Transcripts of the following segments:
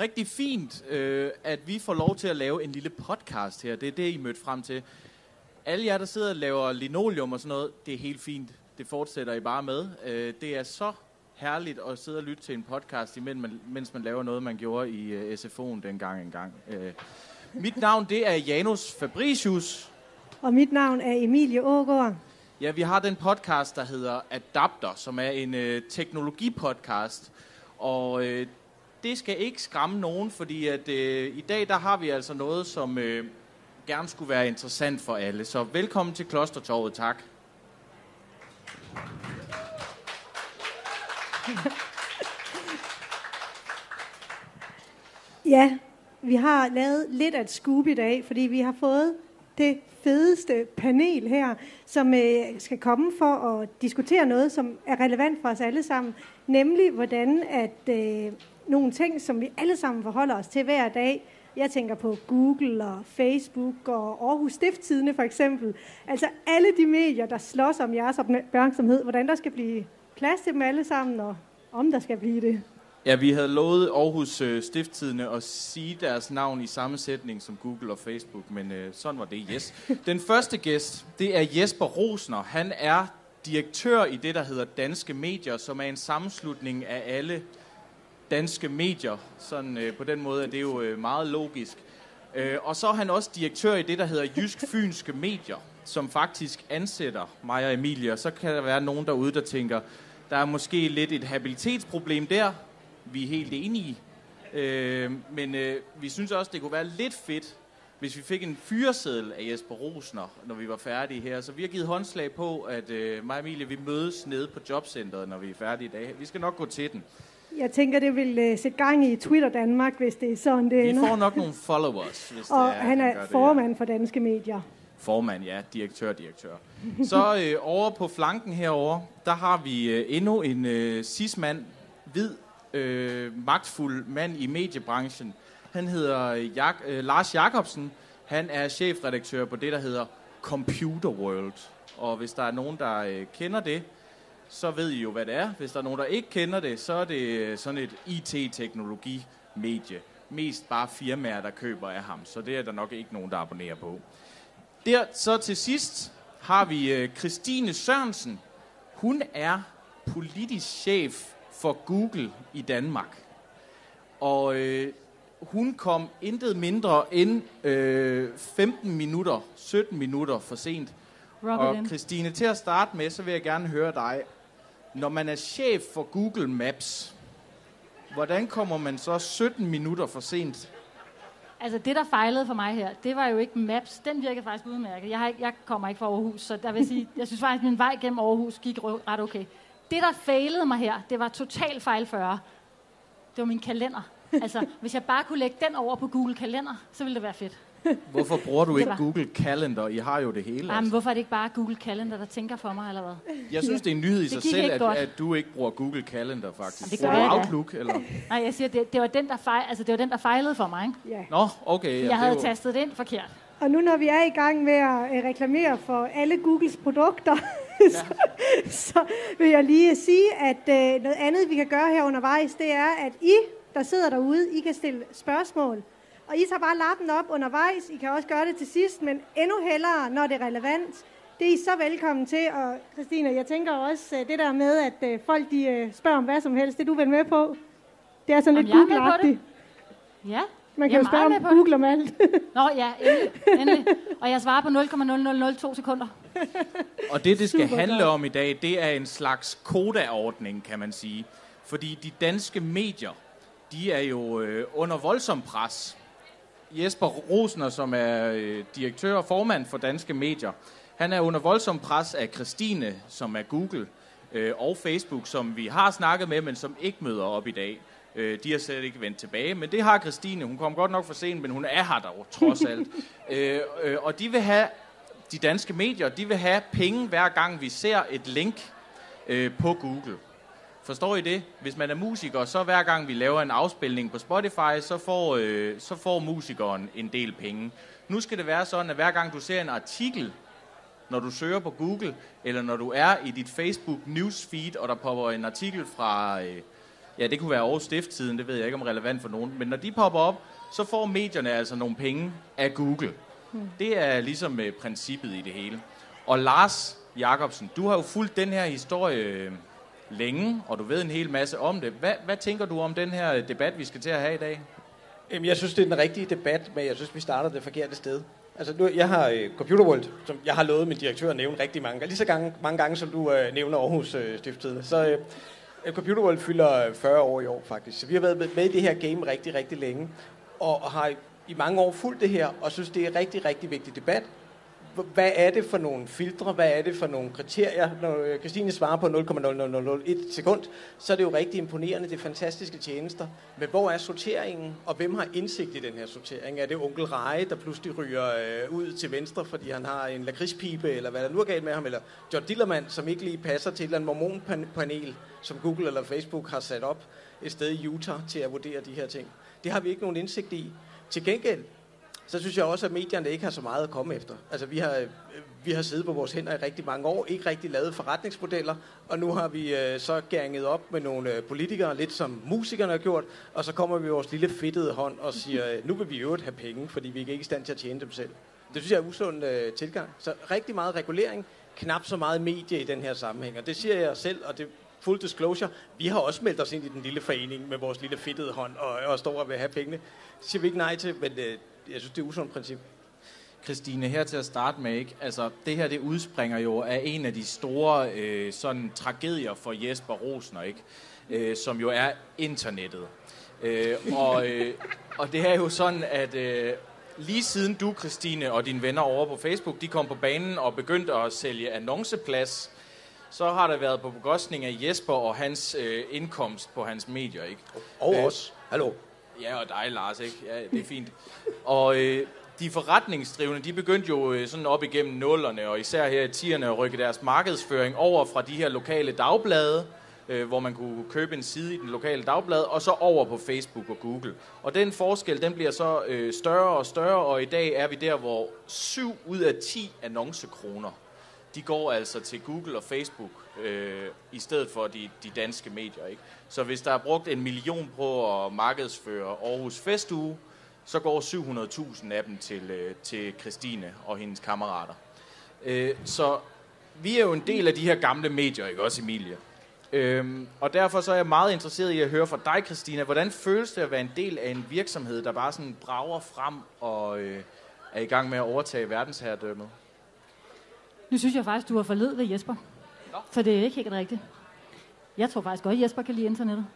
rigtig fint, øh, at vi får lov til at lave en lille podcast her. Det er det, I mødte frem til. Alle jer, der sidder og laver linoleum og sådan noget, det er helt fint. Det fortsætter I bare med. Øh, det er så herligt at sidde og lytte til en podcast, imens man, mens man laver noget, man gjorde i uh, SFO'en dengang engang. Øh, mit navn, det er Janus Fabricius. Og mit navn er Emilie Ågaard. Ja, vi har den podcast, der hedder Adapter, som er en øh, teknologipodcast. Og øh, det skal ikke skræmme nogen, fordi at øh, i dag der har vi altså noget, som øh, gerne skulle være interessant for alle. Så velkommen til Klostertorvet, tak. Ja, vi har lavet lidt af et scoop i dag, fordi vi har fået det fedeste panel her, som øh, skal komme for at diskutere noget, som er relevant for os alle sammen, nemlig hvordan at øh, nogle ting, som vi alle sammen forholder os til hver dag, jeg tænker på Google og Facebook og Aarhus Stifttidene for eksempel. Altså alle de medier, der slås om jeres opmærksomhed, hvordan der skal blive plads til dem alle sammen, og om der skal blive det. Ja, vi havde lovet Aarhus øh, Stifttidene at sige deres navn i samme sætning som Google og Facebook, men øh, sådan var det, yes. Den første gæst, det er Jesper Rosner. Han er direktør i det, der hedder Danske Medier, som er en sammenslutning af alle danske medier. Sådan øh, på den måde er det jo øh, meget logisk. Øh, og så er han også direktør i det, der hedder Jysk Fynske Medier, som faktisk ansætter mig og Emilie. Og så kan der være nogen derude, der tænker, der er måske lidt et habilitetsproblem der. Vi er helt enige. Øh, men øh, vi synes også, det kunne være lidt fedt, hvis vi fik en fyreseddel af Jesper Rosner, når vi var færdige her. Så vi har givet håndslag på, at øh, mig og Emilie, vi mødes nede på jobcentret, når vi er færdige i dag. Vi skal nok gå til den. Jeg tænker, det vil uh, sætte gang i Twitter Danmark, hvis det er sådan, det Vi ender. får nok nogle followers, hvis Og det er, han er det, formand for Danske Medier. Formand, ja. Direktør, direktør. Så øh, over på flanken herover, der har vi øh, endnu en øh, cis-mand, hvid, øh, magtfuld mand i mediebranchen. Han hedder øh, Jak- øh, Lars Jakobsen. Han er chefredaktør på det, der hedder Computer World. Og hvis der er nogen, der øh, kender det, så ved I jo, hvad det er. Hvis der er nogen, der ikke kender det, så er det øh, sådan et IT-teknologi-medie. Mest bare firmaer, der køber af ham. Så det er der nok ikke nogen, der abonnerer på. Der så til sidst har vi øh, Christine Sørensen. Hun er politisk chef for Google i Danmark. Og øh, hun kom intet mindre end øh, 15 minutter, 17 minutter for sent. Rub Og. Christine, til at starte med, så vil jeg gerne høre dig. Når man er chef for Google Maps, hvordan kommer man så 17 minutter for sent? Altså det, der fejlede for mig her, det var jo ikke Maps. Den virkede faktisk udmærket. Jeg, har ikke, jeg kommer ikke fra Aarhus, så der vil sige, jeg synes faktisk, at min vej gennem Aarhus gik ret okay. Det, der fejlede mig her, det var total fejl 40. Det var min kalender. Altså, hvis jeg bare kunne lægge den over på Google Kalender, så ville det være fedt. Hvorfor bruger du ikke var- Google Calendar? I har jo det hele. Jamen, Altså. hvorfor er det ikke bare Google Calendar, der tænker for mig, eller hvad? Jeg synes, det er en nyhed i sig selv, at, godt. at du ikke bruger Google Calendar, faktisk. Jamen, det Bruger du. Outlook, eller? Nej, jeg siger, det, det, var den, der fejl, altså, det var den, der fejlede for mig. Ikke? Ja. Nå, okay. Ja, Jeg havde det jo- tastet det ind forkert. Og nu når vi er i gang med at øh, reklamere for alle Googles produkter, så, så vil jeg lige sige, at øh, noget andet, vi kan gøre her undervejs, det er, at I, der sidder derude, I kan stille spørgsmål. Og I tager bare lappen op undervejs. I kan også gøre det til sidst, men endnu hellere, når det er relevant. Det er I så velkommen til. Og Christina, jeg tænker også øh, det der med, at øh, folk de, øh, spørger om hvad som helst, det er du vel med på? Det er sådan Om lidt er Google-agtigt. Ja, Man Jeg kan jo spørge om. Google om alt. Nå ja, endelig, endelig. Og jeg svarer på 0,0002 sekunder. Og det, det skal Super handle godt. om i dag, det er en slags kodaordning, kan man sige. Fordi de danske medier, de er jo øh, under voldsom pres. Jesper Rosner, som er øh, direktør og formand for Danske Medier, han er under voldsom pres af Christine, som er Google, øh, og Facebook, som vi har snakket med, men som ikke møder op i dag. Øh, de har slet ikke vendt tilbage, men det har Christine. Hun kom godt nok for sent, men hun er her dog, trods alt. øh, øh, og de vil have, de danske medier, de vil have penge hver gang vi ser et link øh, på Google. Forstår I det? Hvis man er musiker, så hver gang vi laver en afspilning på Spotify, så får, øh, så får musikeren en del penge. Nu skal det være sådan, at hver gang du ser en artikel, når du søger på Google, eller når du er i dit Facebook newsfeed, og der popper en artikel fra, øh, Ja, det kunne være Aarhus Stifttiden, det ved jeg ikke om relevant for nogen. Men når de popper op, så får medierne altså nogle penge af Google. Hmm. Det er ligesom uh, princippet i det hele. Og Lars Jakobsen, du har jo fulgt den her historie øh, længe, og du ved en hel masse om det. Hvad, hvad tænker du om den her debat, vi skal til at have i dag? Jamen, jeg synes, det er den rigtige debat, men jeg synes, vi starter det forkerte sted. Altså, nu, jeg har uh, Computer World, som jeg har lovet min direktør at nævne rigtig mange gange. Lige så gange, mange gange, som du uh, nævner Aarhus øh, uh, Stifttiden. Så uh, Computer World fylder 40 år i år, faktisk. Så vi har været med, med i det her game rigtig, rigtig længe. Og, og har i mange år fulgt det her, og synes, det er en rigtig, rigtig vigtig debat hvad er det for nogle filtre, hvad er det for nogle kriterier? Når øh, Christine svarer på 0,0001 sekund, så er det jo rigtig imponerende, det er fantastiske tjenester. Men hvor er sorteringen, og hvem har indsigt i den her sortering? Er det onkel Reje, der pludselig ryger øh, ud til venstre, fordi han har en lakridspipe, eller hvad der nu er galt med ham, eller John Dillermand, som ikke lige passer til et eller andet mormonpanel, som Google eller Facebook har sat op et sted i Utah til at vurdere de her ting. Det har vi ikke nogen indsigt i. Til gengæld, så synes jeg også, at medierne ikke har så meget at komme efter. Altså, vi har, øh, vi har siddet på vores hænder i rigtig mange år, ikke rigtig lavet forretningsmodeller, og nu har vi øh, så gænget op med nogle øh, politikere, lidt som musikerne har gjort, og så kommer vi med vores lille fedtede hånd og siger, øh, nu vil vi jo have penge, fordi vi er ikke i stand til at tjene dem selv. Det synes jeg er usund øh, tilgang. Så rigtig meget regulering, knap så meget medie i den her sammenhæng, og det siger jeg selv, og det full disclosure, vi har også meldt os ind i den lille forening med vores lille fedtede hånd og, og står og vil have pengene. Det siger vi ikke nej til, men øh, jeg synes, det er usundt princip. Christine, her til at starte med, ikke? Altså, det her det udspringer jo af en af de store øh, sådan, tragedier for Jesper Rosner, ikke? Øh, som jo er internettet. Øh, og, øh, og det er jo sådan, at øh, lige siden du, Christine, og dine venner over på Facebook, de kom på banen og begyndte at sælge annonceplads, så har der været på bekostning af Jesper og hans øh, indkomst på hans medier, ikke? Og øh, os. Hallo. Ja, og dig, Lars, ikke? Ja, det er fint. Og øh, de forretningsdrivende, de begyndte jo øh, sådan op igennem nullerne, og især her i tierne, at rykke deres markedsføring over fra de her lokale dagblade, øh, hvor man kunne købe en side i den lokale dagblad, og så over på Facebook og Google. Og den forskel, den bliver så øh, større og større, og i dag er vi der, hvor 7 ud af 10 annoncekroner, de går altså til Google og Facebook, øh, i stedet for de, de danske medier. Ikke? Så hvis der er brugt en million på at markedsføre Aarhus Festuge, så går 700.000 af dem til, øh, til Christine og hendes kammerater. Øh, så vi er jo en del af de her gamle medier, ikke også Emilie? Øhm, og derfor så er jeg meget interesseret i at høre fra dig, Christina. Hvordan føles det at være en del af en virksomhed, der bare sådan brager frem og øh, er i gang med at overtage verdensherredømmet? Nu synes jeg faktisk, du har forledet ved Jesper. For det er ikke helt rigtigt. Jeg tror faktisk godt, at Jesper kan lide internettet.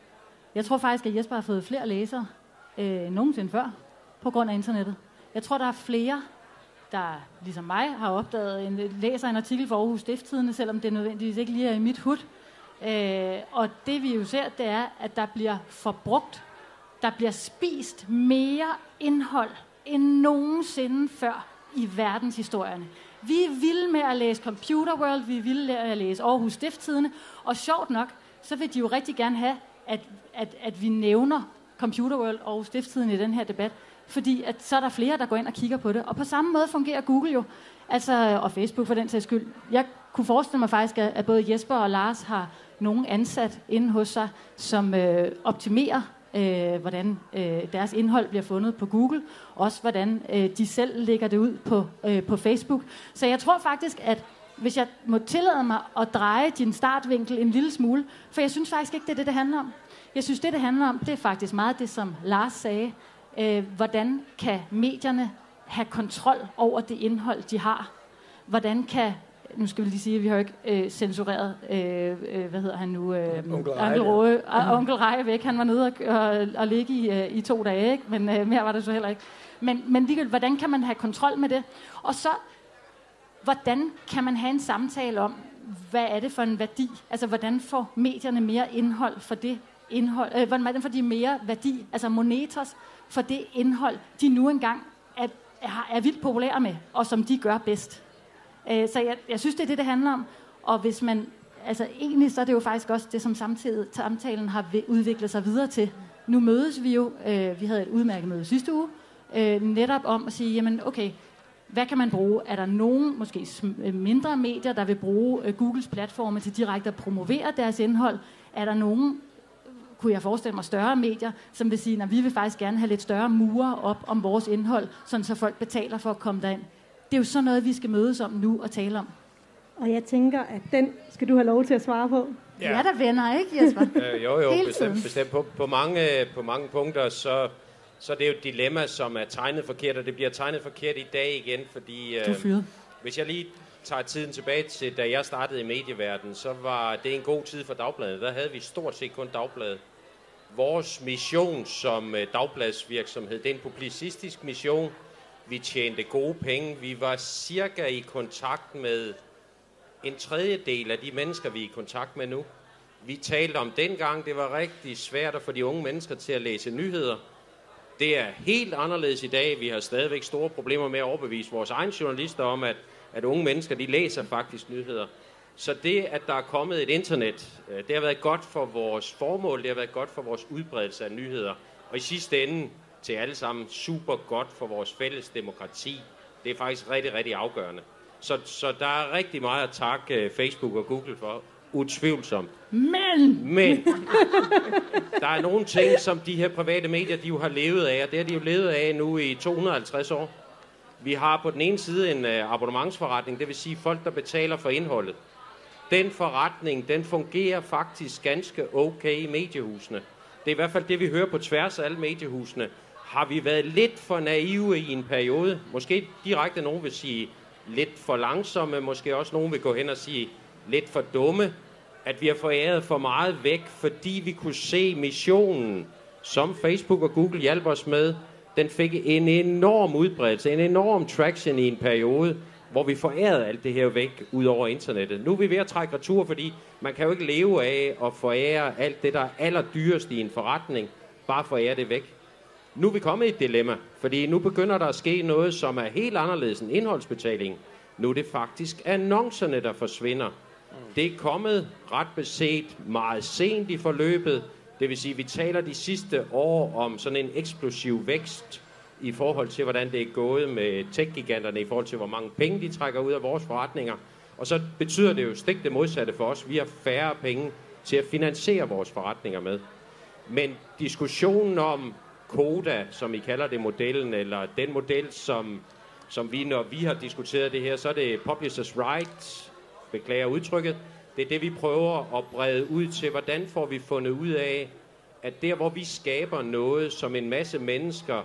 Jeg tror faktisk, at Jesper har fået flere læsere øh, end nogensinde før på grund af internettet. Jeg tror, der er flere, der ligesom mig har opdaget, en, læser en artikel for Aarhus Stifttidende, selvom det nødvendigvis ikke lige er i mit hud. Øh, og det vi jo ser, det er, at der bliver forbrugt, der bliver spist mere indhold end nogensinde før i verdenshistorierne. Vi er vilde med at læse Computer World, vi er vilde med at læse Aarhus Stifttidene, og sjovt nok, så vil de jo rigtig gerne have, at, at, at vi nævner Computer World og Stifttiden i den her debat, fordi at så er der flere, der går ind og kigger på det. Og på samme måde fungerer Google jo, altså, og Facebook for den sags skyld. Jeg kunne forestille mig faktisk, at både Jesper og Lars har nogen ansat inde hos sig, som øh, optimerer øh, hvordan øh, deres indhold bliver fundet på Google, også hvordan øh, de selv lægger det ud på, øh, på Facebook. Så jeg tror faktisk, at hvis jeg må tillade mig at dreje din startvinkel en lille smule, for jeg synes faktisk ikke, det er det, det handler om. Jeg synes, det, det handler om, det er faktisk meget det, som Lars sagde. Øh, hvordan kan medierne have kontrol over det indhold, de har? Hvordan kan nu skal vi lige sige, at vi har ikke øh, censureret, øh, øh, hvad hedder han nu? Øh, onkel Reje. mm. onkel Reje væk. Han var nede og, og, og ligge i, øh, i to dage, ikke? men øh, mere var det så heller ikke. Men, men lige, hvordan kan man have kontrol med det? Og så, hvordan kan man have en samtale om, hvad er det for en værdi? Altså, hvordan får medierne mere indhold for det indhold? Øh, hvordan får de mere værdi, altså monetos, for det indhold, de nu engang er, er, er vildt populære med, og som de gør bedst? Øh, så jeg, jeg synes, det er det, det handler om. Og hvis man, altså egentlig så er det jo faktisk også det, som samtidig, samtalen har udviklet sig videre til. Nu mødes vi jo, øh, vi havde et udmærket møde sidste uge, øh, netop om at sige, jamen okay, hvad kan man bruge? Er der nogen, måske øh, mindre medier, der vil bruge øh, Googles platforme til direkte at promovere deres indhold? Er der nogen kunne jeg forestille mig større medier, som vil sige, at vi vil faktisk gerne have lidt større mure op om vores indhold, sådan så folk betaler for at komme derind. Det er jo sådan noget, vi skal mødes om nu og tale om. Og jeg tænker, at den skal du have lov til at svare på. Ja, ja der venner, ikke Jesper? øh, jo, jo, bestemt. bestemt. På, på, mange, på mange punkter, så, så det er jo et dilemma, som er tegnet forkert, og det bliver tegnet forkert i dag igen, fordi... Du er fyret. Hvis jeg lige tager tiden tilbage til, da jeg startede i medieverdenen, så var det en god tid for dagbladet. Der havde vi stort set kun dagbladet. Vores mission som øh, dagbladsvirksomhed, det er en publicistisk mission. Vi tjente gode penge. Vi var cirka i kontakt med en tredjedel af de mennesker, vi er i kontakt med nu. Vi talte om dengang, det var rigtig svært at få de unge mennesker til at læse nyheder. Det er helt anderledes i dag. Vi har stadigvæk store problemer med at overbevise vores egne journalister om, at, at unge mennesker de læser faktisk nyheder. Så det, at der er kommet et internet, øh, det har været godt for vores formål, det har været godt for vores udbredelse af nyheder. Og i sidste ende til alle sammen super godt for vores fælles demokrati. Det er faktisk rigtig, rigtig afgørende. Så, så der er rigtig meget at takke øh, Facebook og Google for. Utvivlsomt. Men! Men der er nogle ting, som de her private medier, de jo har levet af, og det har de jo levet af nu i 250 år. Vi har på den ene side en uh, abonnementsforretning, det vil sige folk, der betaler for indholdet. Den forretning, den fungerer faktisk ganske okay i mediehusene. Det er i hvert fald det, vi hører på tværs af alle mediehusene. Har vi været lidt for naive i en periode? Måske direkte nogen vil sige lidt for langsomme, måske også nogen vil gå hen og sige lidt for dumme at vi har foræret for meget væk, fordi vi kunne se missionen, som Facebook og Google hjalp os med, den fik en enorm udbredelse, en enorm traction i en periode, hvor vi forærede alt det her væk ud over internettet. Nu er vi ved at trække retur, fordi man kan jo ikke leve af at forære alt det, der er allerdyrest i en forretning, bare forære det væk. Nu er vi kommet i et dilemma, fordi nu begynder der at ske noget, som er helt anderledes end indholdsbetaling. Nu er det faktisk annoncerne, der forsvinder. Det er kommet ret beset meget sent i forløbet. Det vil sige, at vi taler de sidste år om sådan en eksplosiv vækst i forhold til, hvordan det er gået med tech-giganterne, i forhold til, hvor mange penge de trækker ud af vores forretninger. Og så betyder det jo stik det modsatte for os. Vi har færre penge til at finansiere vores forretninger med. Men diskussionen om Koda, som I kalder det modellen, eller den model, som, som vi, når vi har diskuteret det her, så er det Publishers Rights, beklager udtrykket. Det er det, vi prøver at brede ud til. Hvordan får vi fundet ud af, at der, hvor vi skaber noget, som en masse mennesker,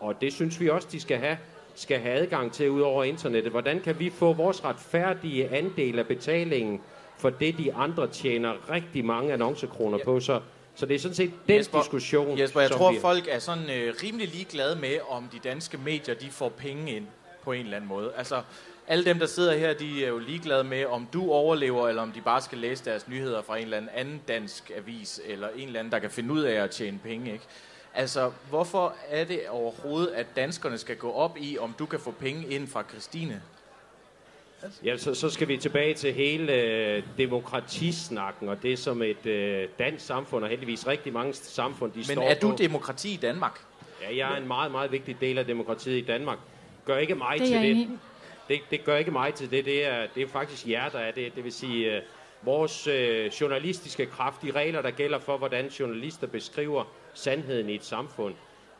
og det synes vi også, de skal have, skal have adgang til ud over internettet. Hvordan kan vi få vores retfærdige andel af betalingen for det, de andre tjener rigtig mange annoncekroner på? Så, så det er sådan set den Jesper, diskussion. Jesper, jeg som tror, vi- folk er sådan øh, rimelig ligeglade med, om de danske medier de får penge ind på en eller anden måde. Altså, alle dem, der sidder her, de er jo ligeglade med, om du overlever, eller om de bare skal læse deres nyheder fra en eller anden anden dansk avis, eller en eller anden, der kan finde ud af at tjene penge, ikke? Altså, hvorfor er det overhovedet, at danskerne skal gå op i, om du kan få penge ind fra Christine? Ja, så, så skal vi tilbage til hele øh, demokratisnakken, og det som et øh, dansk samfund, og heldigvis rigtig mange samfund, de Men står er du på. demokrati i Danmark? Ja, jeg er en meget, meget vigtig del af demokratiet i Danmark. Gør ikke mig Det til det det. Det gør ikke mig til det. Det er, det er faktisk jer, der er det. Det vil sige, øh, vores øh, journalistiske kraft, de regler, der gælder for, hvordan journalister beskriver sandheden i et samfund,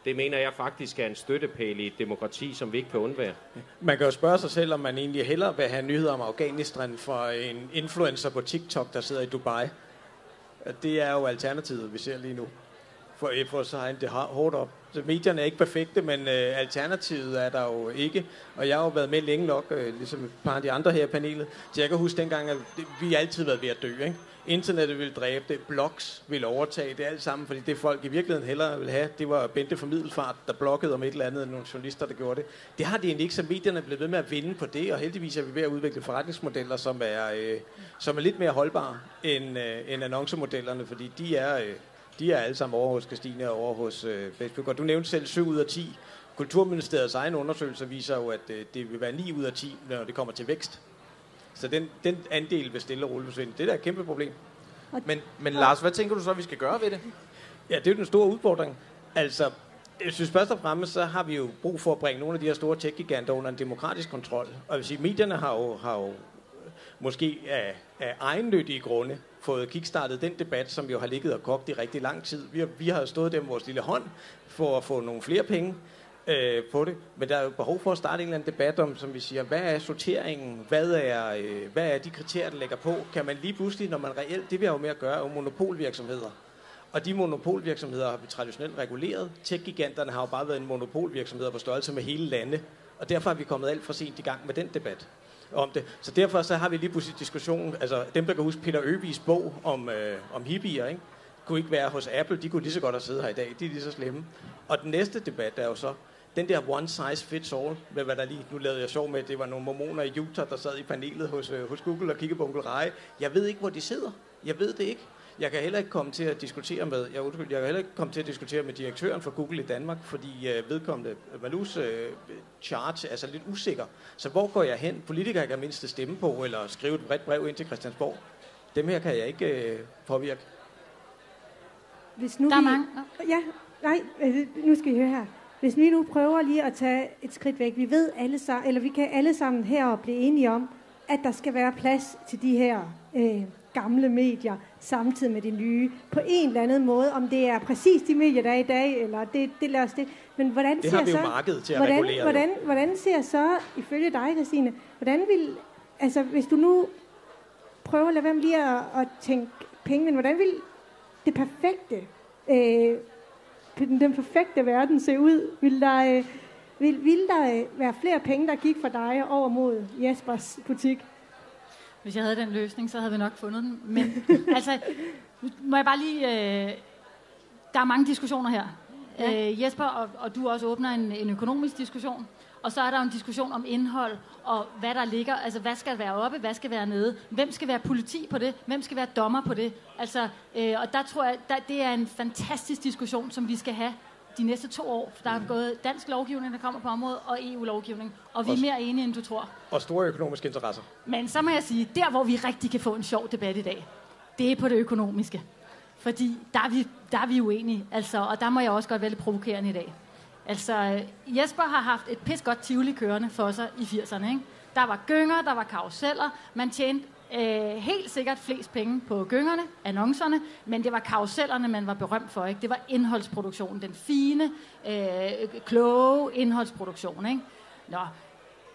det mener jeg faktisk er en støttepæl i et demokrati, som vi ikke kan undvære. Man kan jo spørge sig selv, om man egentlig hellere vil have nyheder om Afghanistan fra en influencer på TikTok, der sidder i Dubai. At Det er jo alternativet, vi ser lige nu. For, for så han det har- hårdt op. Så medierne er ikke perfekte, men øh, alternativet er der jo ikke. Og jeg har jo været med længe nok, øh, ligesom et par af de andre her i panelet. Så jeg kan huske dengang, at det, vi har altid været ved at dø. Ikke? Internettet ville dræbe det, blogs ville overtage det alt sammen, fordi det folk i virkeligheden hellere ville have, det var Bente for Middelfart, der bloggede om et eller andet, end nogle journalister, der gjorde det. Det har de egentlig ikke, så medierne er blevet ved med at vinde på det, og heldigvis er vi ved at udvikle forretningsmodeller, som er, øh, som er lidt mere holdbare end, øh, end annoncemodellerne, fordi de er, øh, de er alle sammen over hos Christine og over hos øh, Facebook. Og du nævnte selv 7 ud af 10. Kulturministeriets egen undersøgelse viser jo, at øh, det vil være 9 ud af 10, når det kommer til vækst. Så den, den andel vil stille og roligt forsvinde. Det er da et kæmpe problem. Men, men Lars, hvad tænker du så, vi skal gøre ved det? Ja, det er jo den store udfordring. Altså, jeg synes først og fremmest, så har vi jo brug for at bringe nogle af de her store tech-giganter under en demokratisk kontrol. Og jeg vil sige, medierne har jo, har jo måske af, af egennyttige grunde fået kickstartet den debat, som jo har ligget og kogt i rigtig lang tid. Vi har, vi har stået der med vores lille hånd for at få nogle flere penge øh, på det. Men der er jo behov for at starte en eller anden debat om, som vi siger, hvad er sorteringen? Hvad er, øh, hvad er de kriterier, der lægger på? Kan man lige pludselig, når man reelt, det vi har jo med at gøre, er jo monopolvirksomheder. Og de monopolvirksomheder har vi traditionelt reguleret. Tech-giganterne har jo bare været en monopolvirksomhed på størrelse med hele lande. Og derfor er vi kommet alt for sent i gang med den debat om det. Så derfor så har vi lige pludselig diskussionen, altså dem, der kan huske Peter Øvigs bog om, øh, om hippier, ikke? kunne ikke være hos Apple, de kunne lige så godt have siddet her i dag, de er lige så slemme. Og den næste debat er jo så, den der one size fits all, med hvad der lige, nu lavede jeg sjov med, det var nogle mormoner i Utah, der sad i panelet hos, øh, hos Google og kiggede på onkel Jeg ved ikke, hvor de sidder. Jeg ved det ikke. Jeg kan heller ikke komme til at diskutere med, jeg, undskyld, jeg kan heller ikke komme til at diskutere med direktøren for Google i Danmark, fordi øh, vedkommende Malus øh, charge er så lidt usikker. Så hvor går jeg hen? Politikere kan mindst stemme på, eller skrive et bredt brev ind til Christiansborg. Dem her kan jeg ikke øh, påvirke. Hvis nu Der er vi, mange. Ja, nej, øh, nu skal I høre her. Hvis vi nu prøver lige at tage et skridt væk. Vi ved alle sammen, eller vi kan alle sammen her blive enige om, at der skal være plads til de her øh, gamle medier, samtidig med de nye, på en eller anden måde, om det er præcis de medier, der er i dag, eller det, det lader os det. Men hvordan Det ser har vi jo så, markedet til at hvordan, regulere. jo. Hvordan, hvordan ser så, ifølge dig, Christine, hvordan vil, altså hvis du nu prøver at lade være med lige at, at tænke penge, men hvordan vil det perfekte, øh, den, den perfekte verden se ud? Vil der, øh, vil, vil der øh, være flere penge, der gik fra dig over mod Jespers butik? Hvis jeg havde den løsning, så havde vi nok fundet den. Men altså, må jeg bare lige... Øh, der er mange diskussioner her. Ja. Øh, Jesper, og, og du også åbner en, en økonomisk diskussion. Og så er der en diskussion om indhold, og hvad der ligger. Altså, hvad skal være oppe, hvad skal være nede? Hvem skal være politi på det? Hvem skal være dommer på det? Altså, øh, og der tror jeg, der, det er en fantastisk diskussion, som vi skal have de næste to år. Der er gået dansk lovgivning, der kommer på området, og EU-lovgivning. Og vi er mere enige, end du tror. Og store økonomiske interesser. Men så må jeg sige, der hvor vi rigtig kan få en sjov debat i dag, det er på det økonomiske. Fordi der er vi, der er vi uenige, altså, og der må jeg også godt være lidt provokerende i dag. Altså, Jesper har haft et pis godt tivoli kørende for sig i 80'erne. Ikke? Der var gynger, der var karuseller, man tjente øh, helt sikkert flest penge på gyngerne, annoncerne, men det var karusellerne, man var berømt for. Ikke? Det var indholdsproduktionen, den fine, øh, kloge indholdsproduktion. Ikke? Nå,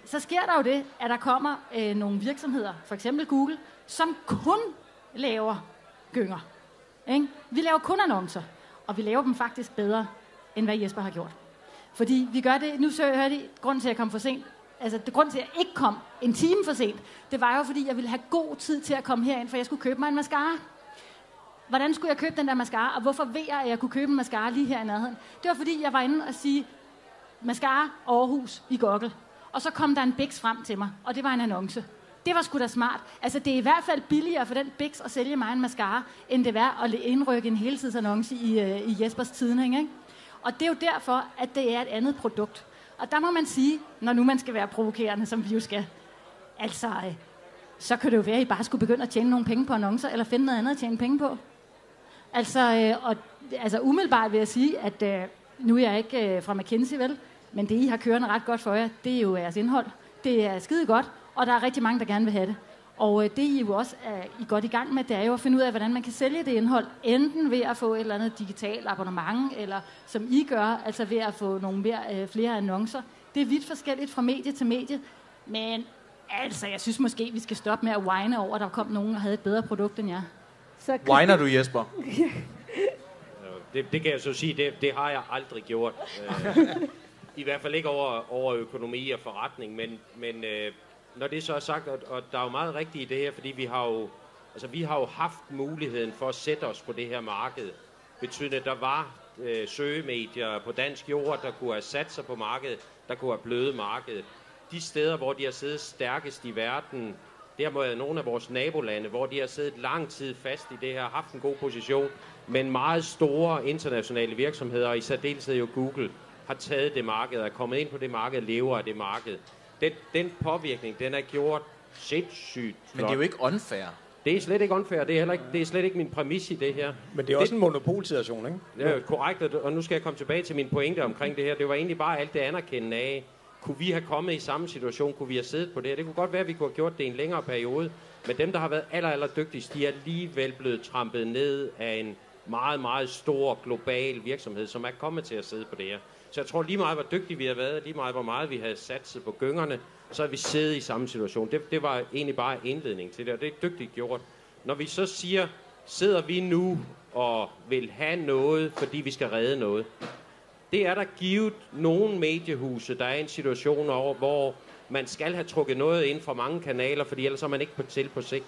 så sker der jo det, at der kommer øh, nogle virksomheder, for eksempel Google, som kun laver gynger. Ikke? Vi laver kun annoncer, og vi laver dem faktisk bedre, end hvad Jesper har gjort. Fordi vi gør det, nu så jeg hørte I, til, at jeg kom for sent, altså det grund til, at jeg ikke kom en time for sent, det var jo, fordi jeg ville have god tid til at komme herind, for jeg skulle købe mig en mascara. Hvordan skulle jeg købe den der mascara, og hvorfor ved jeg, at jeg kunne købe en mascara lige her i nærheden? Det var, fordi jeg var inde og sige, mascara Aarhus i Google. Og så kom der en Bix frem til mig, og det var en annonce. Det var sgu da smart. Altså, det er i hvert fald billigere for den Bix at sælge mig en mascara, end det var at indrykke en heltidsannonce i, øh, i Jespers Tidning, ikke? Og det er jo derfor, at det er et andet produkt. Og der må man sige, når nu man skal være provokerende, som vi jo skal, altså, øh, så kan det jo være, at I bare skulle begynde at tjene nogle penge på annoncer, eller finde noget andet at tjene penge på. Altså, øh, og, altså umiddelbart vil jeg sige, at øh, nu er jeg ikke øh, fra McKinsey, vel? Men det, I har kørende ret godt for jer, det er jo jeres indhold. Det er skide godt, og der er rigtig mange, der gerne vil have det. Og øh, det, I jo også er I godt i gang med, det er jo at finde ud af, hvordan man kan sælge det indhold. Enten ved at få et eller andet digitalt abonnement, eller som I gør, altså ved at få nogle mere, øh, flere annoncer. Det er vidt forskelligt fra medie til medie. Men altså, jeg synes måske, vi skal stoppe med at whine over, at der kom nogen, der havde et bedre produkt end jer. Så Whiner du, Jesper? Det, det kan jeg så sige, det, det har jeg aldrig gjort. Øh, I hvert fald ikke over, over økonomi og forretning, men, men øh, når det så er sagt, og, og der er jo meget rigtigt i det her, fordi vi har jo, altså, vi har jo haft muligheden for at sætte os på det her marked. Betydende, at der var øh, søgemedier på dansk jord, der kunne have sat sig på markedet, der kunne have bløde markedet. De steder, hvor de har siddet stærkest i verden, det har været nogle af vores nabolande, hvor de har siddet lang tid fast i det her, haft en god position, men meget store internationale virksomheder, og i særdeleshed jo Google, har taget det marked, er kommet ind på det marked, lever af det marked. Den, den påvirkning, den er gjort sindssygt flot. Men det er jo ikke unfair. det er slet ikke unfair, det er, heller ikke, det er slet ikke min præmis i det her. Men det er også en monopolsituation, ikke? Det er jo korrekt, og- og nu skal jeg komme tilbage til min pointe omkring det her. Det var egentlig bare alt det anerkendende af, kunne vi have kommet i samme situation, kunne vi have siddet på det her? Det kunne godt være, at vi kunne have gjort det i en længere periode, Men dem, der har været aller, aller dygtigst, de er alligevel blevet trampet ned af en meget, meget stor global virksomhed, som er kommet til at sidde på det her. Så jeg tror lige meget, hvor dygtige vi har været, lige meget, hvor meget vi havde satset på gyngerne, så er vi siddet i samme situation. Det, det var egentlig bare indledning til det, og det er dygtigt gjort. Når vi så siger, sidder vi nu og vil have noget, fordi vi skal redde noget. Det er der givet nogle mediehuse, der er i en situation over, hvor man skal have trukket noget ind fra mange kanaler, fordi ellers er man ikke på til på sigt.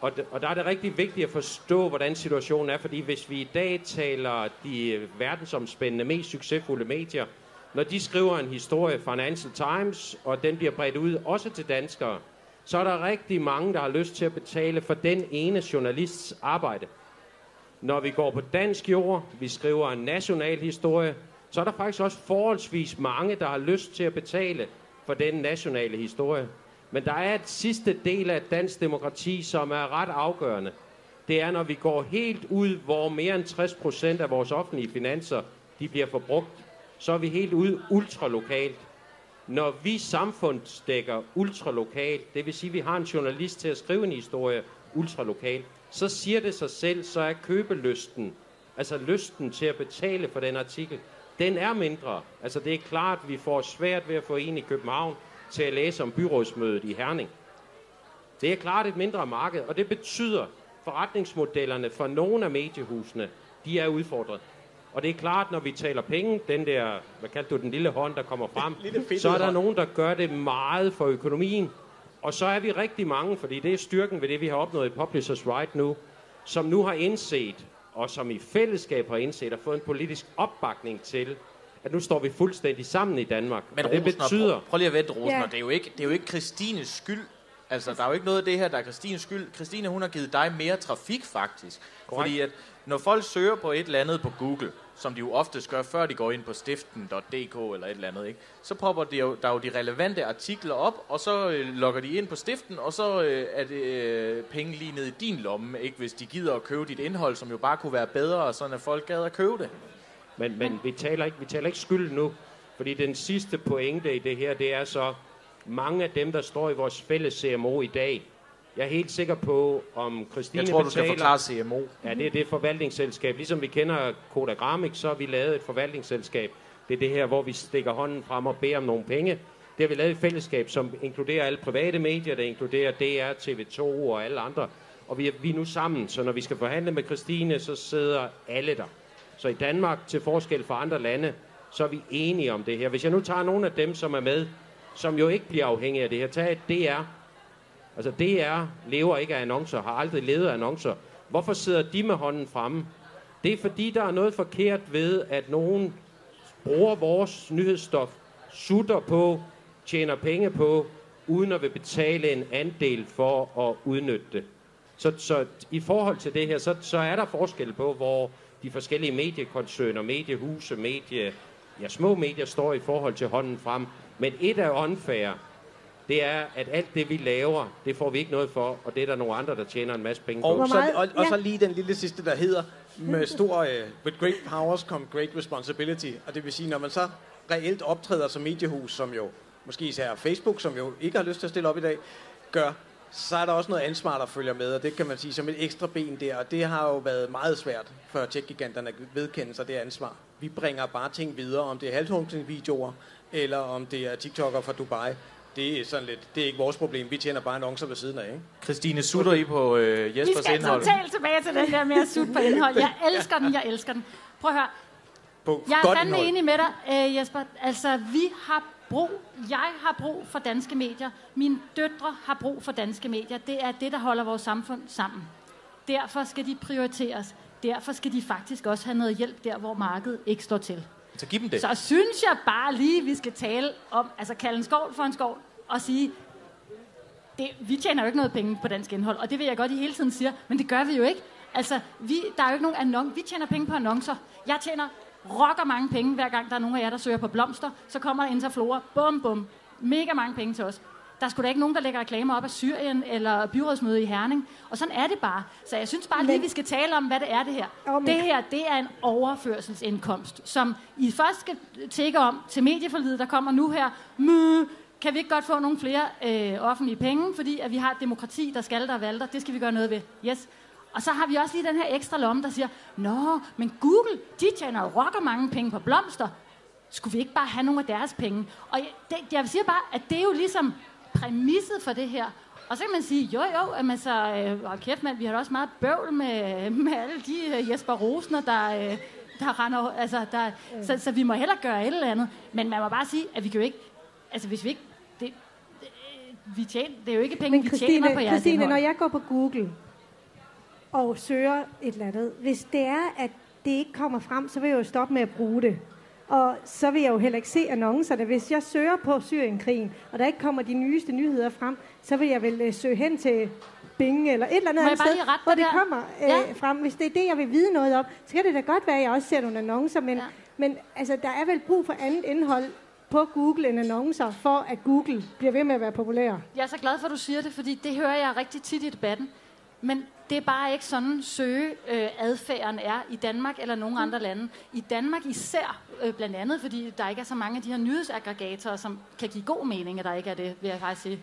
Og, og der er det rigtig vigtigt at forstå, hvordan situationen er, fordi hvis vi i dag taler de verdensomspændende, mest succesfulde medier, når de skriver en historie, Financial Times, og den bliver bredt ud også til danskere, så er der rigtig mange, der har lyst til at betale for den ene journalists arbejde. Når vi går på dansk jord, vi skriver en national historie, så er der faktisk også forholdsvis mange, der har lyst til at betale for den nationale historie. Men der er et sidste del af dansk demokrati, som er ret afgørende. Det er, når vi går helt ud, hvor mere end 60 procent af vores offentlige finanser de bliver forbrugt, så er vi helt ude ultralokalt. Når vi samfundsdækker ultralokalt, det vil sige, at vi har en journalist til at skrive en historie ultralokalt, så siger det sig selv, så er købelysten, altså lysten til at betale for den artikel, den er mindre. Altså det er klart, at vi får svært ved at få en i København til at læse om byrådsmødet i Herning. Det er klart et mindre marked, og det betyder, forretningsmodellerne for nogle af mediehusene, de er udfordret. Og det er klart, når vi taler penge, den der, hvad kaldte du den lille hånd, der kommer frem, så er der nogen, der gør det meget for økonomien. Og så er vi rigtig mange, fordi det er styrken ved det, vi har opnået i Publishers Right nu, som nu har indset, og som i fællesskab har indset og fået en politisk opbakning til, at nu står vi fuldstændig sammen i Danmark. Men og det Rosner, betyder... Prøv, prøv lige at vente, Rosner. Ja. Det, er jo ikke, det er jo ikke Christines skyld. Altså, der er jo ikke noget af det her, der er Christines skyld. Christine, hun har givet dig mere trafik, faktisk. Korrekt. Fordi at, når folk søger på et eller andet på Google, som de jo oftest gør, før de går ind på stiften.dk eller et eller andet, ikke? så popper de jo, der er jo de relevante artikler op, og så øh, logger de ind på stiften, og så øh, er det øh, penge lige ned i din lomme, ikke? hvis de gider at købe dit indhold, som jo bare kunne være bedre, sådan at folk gad at købe det. Men, men vi, taler ikke, vi taler ikke skyld nu, fordi den sidste pointe i det her, det er så, mange af dem, der står i vores fælles CMO i dag, jeg er helt sikker på, om Christine Jeg tror, du skal betaler... forklare CMO. Ja, det er det forvaltningsselskab. Ligesom vi kender Kodagramik, så har vi lavet et forvaltningsselskab. Det er det her, hvor vi stikker hånden frem og beder om nogle penge. Det har vi lavet et fællesskab, som inkluderer alle private medier, der inkluderer DR, TV2 og alle andre. Og vi er, vi er nu sammen, så når vi skal forhandle med Christine, så sidder alle der. Så i Danmark, til forskel fra andre lande, så er vi enige om det her. Hvis jeg nu tager nogle af dem, som er med, som jo ikke bliver afhængige af det her, tag det DR. Altså DR lever ikke af annoncer, har aldrig levet af annoncer. Hvorfor sidder de med hånden fremme? Det er fordi, der er noget forkert ved, at nogen bruger vores nyhedsstof, sutter på, tjener penge på, uden at vil betale en andel for at udnytte det. Så, så i forhold til det her, så, så er der forskel på, hvor de forskellige mediekoncerner, mediehuse, medie, ja, små medier står i forhold til hånden frem. Men et er unfair, det er, at alt det, vi laver, det får vi ikke noget for, og det er der nogle andre, der tjener en masse penge på. Og, så, og, og så lige den lille sidste, der hedder, med stor, uh, with great powers come great responsibility. Og det vil sige, når man så reelt optræder som mediehus, som jo måske især Facebook, som jo ikke har lyst til at stille op i dag, gør, så er der også noget ansvar, der følger med, og det kan man sige som et ekstra ben der, og det har jo været meget svært for tech-giganterne at vedkende sig det ansvar. Vi bringer bare ting videre, om det er halvtungsningsvideoer, eller om det er TikToker fra Dubai. Det er sådan lidt, det er ikke vores problem, vi tjener bare annoncer ved siden af, ikke? Christine, sutter I på øh, Vi Jespers skal indhold? totalt tilbage til den der med at sutte på indhold. Jeg elsker den, jeg elsker den. Prøv at høre. På Jeg er fandme indhold. enig med dig, øh, Jesper. Altså, vi har brug, jeg har brug for danske medier. Mine døtre har brug for danske medier. Det er det, der holder vores samfund sammen. Derfor skal de prioriteres. Derfor skal de faktisk også have noget hjælp der, hvor markedet ikke står til. Så giv dem det. Så synes jeg bare lige, vi skal tale om, altså kalde en skål for en skål, og sige, det, vi tjener jo ikke noget penge på dansk indhold, og det vil jeg godt, I hele tiden siger, men det gør vi jo ikke. Altså, vi, der er jo ikke nogen annoncer. Vi tjener penge på annoncer. Jeg tjener rocker mange penge, hver gang der er nogen af jer, der søger på blomster. Så kommer der Interflora. Bum, bum. Mega mange penge til os. Der er sgu da ikke nogen, der lægger reklamer op af Syrien eller byrådsmøde i Herning. Og sådan er det bare. Så jeg synes bare lige, vi skal tale om, hvad det er, det her. Men- Det her, det er en overførselsindkomst, som I først skal tække om til medieforlidet, der kommer nu her. Mø, kan vi ikke godt få nogle flere øh, offentlige penge, fordi at vi har et demokrati, der skal der valgte, det skal vi gøre noget ved. Yes. Og så har vi også lige den her ekstra lomme, der siger, Nå, men Google, de tjener jo rocker mange penge på blomster. Skulle vi ikke bare have nogle af deres penge? Og jeg, det, jeg siger bare, at det er jo ligesom præmisset for det her. Og så kan man sige, jo jo, at man så, øh, kæft mand, vi har da også meget bøvl med, med alle de øh, Jesper Rosner, der, øh, der render, altså, der, mm. så, så vi må heller gøre et eller andet. Men man må bare sige, at vi kan jo ikke, altså hvis vi ikke, det, det, vi tjener, det er jo ikke penge, Men vi Christine, tjener på jeres Christine, indhold. når jeg går på Google og søger et eller andet, hvis det er, at det ikke kommer frem, så vil jeg jo stoppe med at bruge det. Og så vil jeg jo heller ikke se annoncerne. Hvis jeg søger på Syrienkrigen, og der ikke kommer de nyeste nyheder frem, så vil jeg vel øh, søge hen til Bing eller et eller andet andet sted, hvor det der? kommer øh, Ja. frem. Hvis det er det, jeg vil vide noget om, så kan det da godt være, at jeg også ser nogle annoncer, men, ja. men altså, der er vel brug for andet indhold på Google end annoncer, for at Google bliver ved med at være populær. Jeg er så glad for, at du siger det, fordi det hører jeg rigtig tit i debatten. Men det er bare ikke sådan, søgeadfærden er i Danmark eller nogen andre lande. I Danmark især, øh, blandt andet, fordi der ikke er så mange af de her nyhedsaggregatorer, som kan give god mening, at der ikke er det, vil jeg faktisk sige.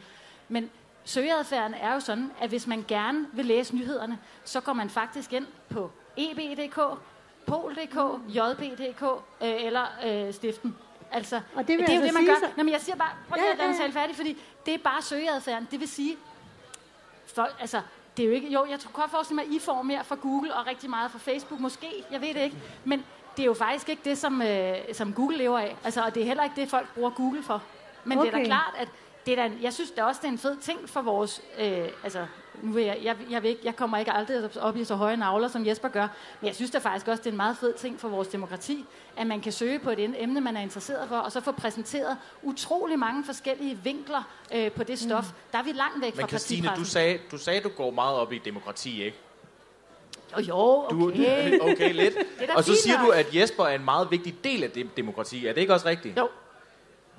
Men søgeadfærden er jo sådan, at hvis man gerne vil læse nyhederne, så går man faktisk ind på eb.dk, pol.dk, jb.dk øh, eller øh, stiften. Altså, Og det vil det er jo altså det, man gør. Nå, men jeg siger bare, prøv lige Ja, at lade mig ja, tale færdig, fordi det er bare søgeadfærden. Det vil sige, folk, altså, det er jo ikke, jo, jeg tror godt forestille mig, at I får mere fra Google og rigtig meget fra Facebook, måske, jeg ved det ikke, men det er jo faktisk ikke det, som, øh, som Google lever af, altså, og det er heller ikke det, folk bruger Google for. Men okay. det er da klart, at det er da, jeg synes da også, det er en fed ting for vores, øh, altså, nu vil jeg, jeg, jeg, ved ikke, jeg kommer ikke aldrig op i så høje navler, som Jesper gør, men jeg synes da faktisk også, det er en meget fed ting for vores demokrati, at man kan søge på et em- emne, man er interesseret for, og så få præsenteret utrolig mange forskellige vinkler øh, på det stof. Mm. Der er vi langt væk Men fra Christine, du sagde, du sagde, du går meget op i demokrati, ikke? Jo, jo, Du, okay. okay, lidt. Og så siger du, at Jesper er en meget vigtig del af det demokrati. Er det ikke også rigtigt? Jo.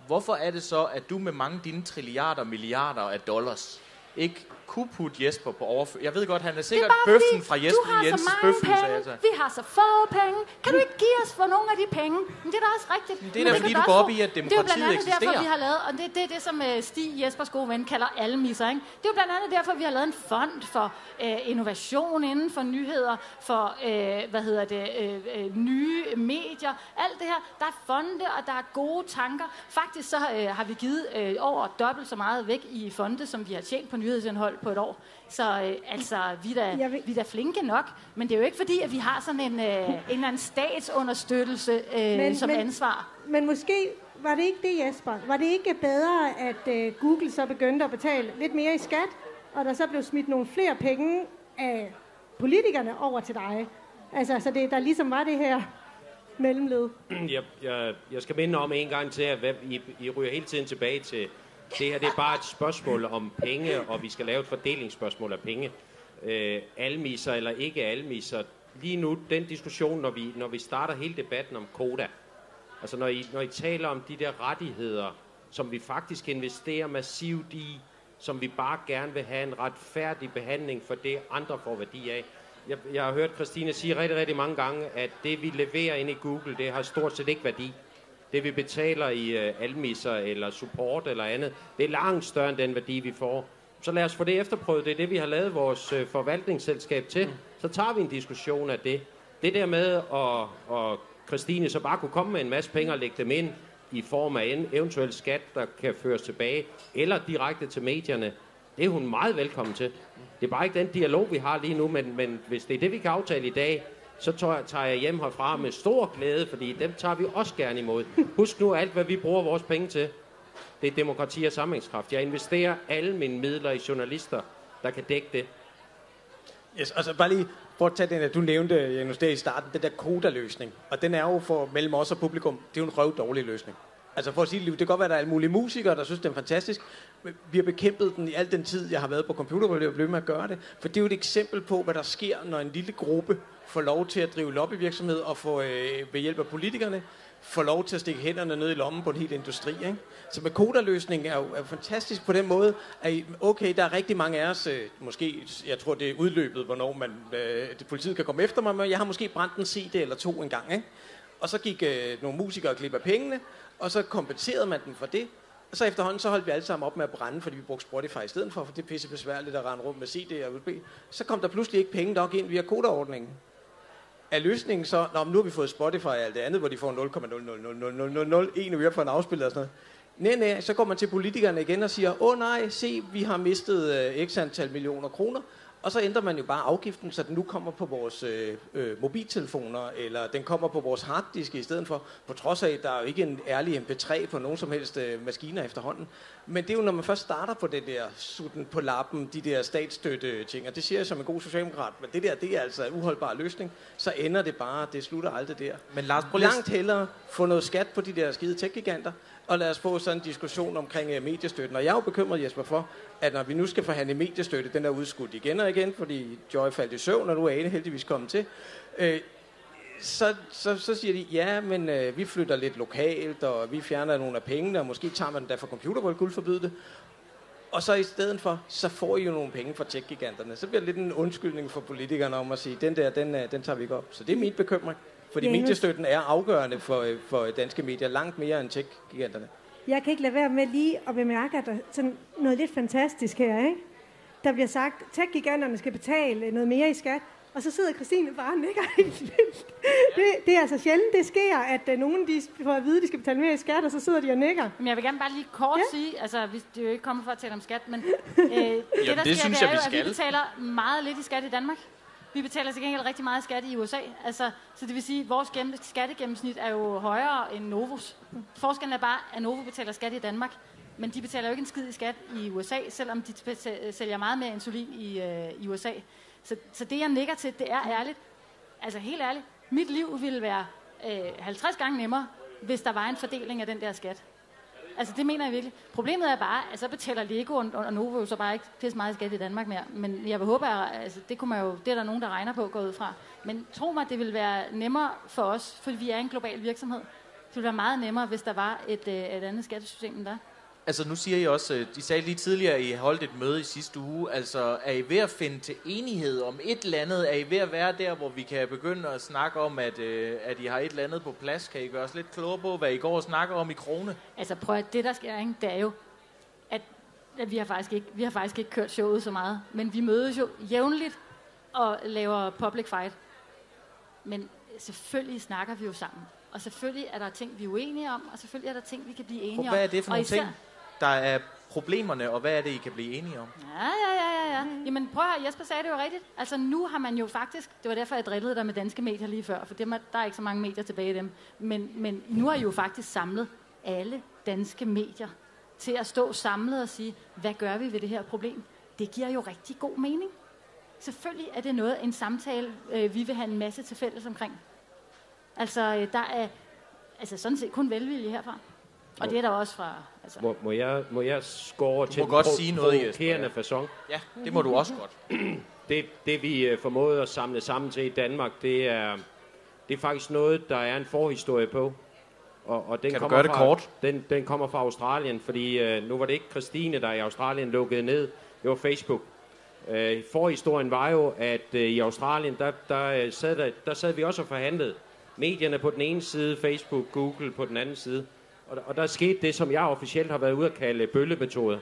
Hvorfor er det så, at du med mange dine trilliarder, milliarder af dollars ikke kunne putte Jesper på overførsel? Jeg ved godt, han er Det er sikkert bare bøffen fordi, fra du Jesper har så Jensens mange bøfhus. Altså. vi har så få penge. Kan du ikke give os for nogle af de penge? Men det er da også rigtigt. Men det er da fordi, du går op i, at Det er jo demokratiet blandt andet derfor, eksisterer. vi har lavet, og det, det er det, som øh, Stig Jespers gode ven kalder almisser. Ikke? Det er jo blandt andet derfor, vi har lavet en fond for øh, innovation inden for nyheder, for øh, hvad hedder det, øh, øh, nye medier, alt det her. Der er fonde, og der er gode tanker. Faktisk så øh, har vi givet øh, over dobbelt så meget væk i fonde, som vi har tjent på nyhedsindhold på et år. Så øh, altså, vi er, da, vil- vi er da flinke nok, men det er jo ikke fordi, at vi har sådan en, øh, en eller anden statsunderstøttelse øh, Men- som men- ansvar. Men måske var det ikke det, Jesper. Var det ikke bedre, at øh, Google så begyndte at betale lidt mere i skat, og der så blev smidt nogle flere penge af politikerne over til dig? Altså, så det, der ligesom var det her mellemled. Jeg, jeg, jeg skal minde om en gang til, at hvad- I, I ryger hele tiden tilbage til, det her det er bare et spørgsmål om penge, og vi skal lave et fordelingsspørgsmål af penge. Øh, almiser eller ikke almiser. Lige nu, den diskussion, når vi, når vi starter hele debatten om koda, altså når I, når I taler om de der rettigheder, som vi faktisk investerer massivt i, som vi bare gerne vil have en retfærdig behandling for det, andre får værdi af. Jeg, jeg har hørt Christine sige rigtig, rigtig mange gange, at det vi leverer ind i Google, det har stort set ikke værdi. Det vi betaler i uh, almisser eller support eller andet, det er langt større end den værdi, vi får. Så lad os få det efterprøvet. Det er det, vi har lavet vores uh, forvaltningsselskab til. Så tager vi en diskussion af det. Det der med, at, at Christine så bare kunne komme med en masse penge og lægge dem ind i form af en eventuel skat, der kan føres tilbage, eller direkte til medierne, det er hun meget velkommen til. Det er bare ikke den dialog, vi har lige nu, men, men hvis det er det, vi kan aftale i dag, så tager, jeg hjem herfra med stor glæde, fordi dem tager vi også gerne imod. Husk nu alt, hvad vi bruger vores penge til. Det er demokrati og samlingskraft. Jeg investerer alle mine midler i journalister, der kan dække det. Yes, altså bare lige for at tage den, at du nævnte, Janus, der i starten, den der kodaløsning. Og den er jo for mellem os og publikum, det er jo en røv dårlig løsning. Altså for at sige det, det kan godt være, at der er alle mulige musikere, der synes, det er fantastisk. Men vi har bekæmpet den i al den tid, jeg har været på computer, og jeg blev med at gøre det. For det er jo et eksempel på, hvad der sker, når en lille gruppe får lov til at drive lobbyvirksomhed og få øh, ved hjælp af politikerne får lov til at stikke hænderne ned i lommen på en hel industri. Ikke? Så med koderløsningen er jo, er jo fantastisk på den måde, at okay, der er rigtig mange af os, øh, måske, jeg tror det er udløbet, hvornår man, øh, det, politiet kan komme efter mig, men jeg har måske brændt en CD eller to en gang. Ikke? Og så gik øh, nogle musikere og klippede pengene, og så kompenserede man den for det. Og så efterhånden, så holdt vi alle sammen op med at brænde, fordi vi brugte Spotify i stedet for, for det er pisse besværligt at rende rundt med CD og USB. Så kom der pludselig ikke penge nok ind via kodeordningen. Er løsningen så, Nå, nu har vi fået Spotify og alt det andet, hvor de får 0,0000001 øre for en afspiller og sådan noget. Nej, nej, så går man til politikerne igen og siger, åh nej, se, vi har mistet øh, x antal millioner kroner, og så ændrer man jo bare afgiften, så den nu kommer på vores øh, øh, mobiltelefoner, eller den kommer på vores harddiske i stedet for, på trods af, at der er jo ikke en ærlig MP3 på nogen som helst øh, maskiner efterhånden. Men det er jo, når man først starter på det der sutten på lappen, de der statsstøtte ting, og det siger jeg som en god socialdemokrat, men det der, det er altså en uholdbar løsning, så ender det bare, det slutter aldrig der. Men Lars, prøv. Langt hellere få noget skat på de der skide tech-giganter, og lad os få sådan en diskussion omkring uh, mediestøtten. Og jeg er jo bekymret, Jesper, for, at når vi nu skal forhandle mediestøtte, den er udskudt igen og igen, fordi Joy faldt i søvn, og nu er Ane heldigvis kommet til. Øh, så, så, så siger de, ja, men øh, vi flytter lidt lokalt, og vi fjerner nogle af pengene, og måske tager man den der fra computer, hvor guld forbyde det. Og så i stedet for, så får I jo nogle penge fra tech Så bliver det lidt en undskyldning for politikerne om at sige, den der, den, øh, den tager vi ikke op. Så det er min bekymring. Fordi Janus. mediestøtten er afgørende for, øh, for danske medier, langt mere end tech-giganterne. Jeg kan ikke lade være med lige at bemærke, at der er sådan noget lidt fantastisk her, ikke? Der bliver sagt, at tech-giganterne skal betale noget mere i skat, og så sidder Christine bare og nikker helt vildt. Det, det er altså sjældent, det sker, at uh, nogen de får at vide, at de skal betale mere i skat, og så sidder de og nikker. Men jeg vil gerne bare lige kort Ja. ja. sige, altså vi, det er jo ikke kommet for at tale om skat, men øh, det, der det sker, synes det er jeg, vi jo, at vi betaler meget lidt i skat i Danmark. Vi betaler til gengæld rigtig meget skat i USA. Altså, så det vil sige, at vores gennem, skattegennemsnit er jo højere end Novos. Forskellen er bare, at Novo betaler skat i Danmark, men de betaler jo ikke en skid i skat i USA, selvom de sælger meget mere insulin i, øh, i USA. Så, så det, jeg nikker til, det er ærligt. Altså helt ærligt, mit liv ville være øh, 50 gange nemmere, hvis der var en fordeling af den der skat. Altså, det mener jeg virkelig. Problemet er bare, at så betaler Lego og, og Novo jo så bare ikke pisse meget skat i Danmark mere. Men jeg vil håbe, at altså, det, kunne man jo, det er der nogen, der regner på, gå ud fra. Men tro mig, det vil være nemmere for os, fordi vi er en global virksomhed. Det ville være meget nemmere, hvis der var et, øh, et andet skattesystem end der. Altså nu siger I også, øh, de sagde lige tidligere, at I holdt et møde i sidste uge. Altså er I ved at finde til enighed om et eller andet? Er I ved at være der, hvor vi kan begynde at snakke om, at, øh, at I har et eller andet på plads? Kan I gøre os lidt klogere på, hvad I går og snakker om i krone? Altså prøv at det der sker, ikke, det er jo, at, at vi, har faktisk ikke, vi har faktisk ikke kørt showet så meget. Men vi mødes jo jævnligt og laver public fight. Men selvfølgelig snakker vi jo sammen. Og selvfølgelig er der ting, vi er uenige om, og selvfølgelig er der ting, vi kan blive enige om. Hvad er det for og nogle ting, der er problemerne, og hvad er det, I kan blive enige om? Ja, ja, ja, ja, ja. Jamen prøv at høre, Jesper sagde det jo rigtigt. Altså nu har man jo faktisk, det var derfor, jeg drillede dig med danske medier lige før, for dem er, der er ikke så mange medier tilbage i dem. Men, men nu har I jo faktisk samlet alle danske medier til at stå samlet og sige, hvad gør vi ved det her problem? Det giver jo rigtig god mening. Selvfølgelig er det noget, en samtale, øh, vi vil have en masse til fælles omkring. Altså, øh, der er altså sådan set kun velvilje herfra. Og det er der også fra... Altså, Må, må, jeg, må jeg score til må godt pro- sige noget, Jesper, provokerende ja. facon? Ja, det må du også godt. Det, det vi øh, formåede at samle sammen til i Danmark, det er, det er faktisk noget, der er en forhistorie på. Og, og den Kan du kommer gøre det fra, kort? Den, den kommer fra Australien, fordi øh, nu var det ikke Christine, der i Australien lukkede ned. Det var Facebook. Øh, forhistorien var jo, at øh, i Australien, der, der, øh, sad der, der sad vi også og forhandlede. Medierne på den ene side, Facebook, Google på den anden side. Og, og der skete det, som jeg officielt har været ude at kalde bøllemetoder.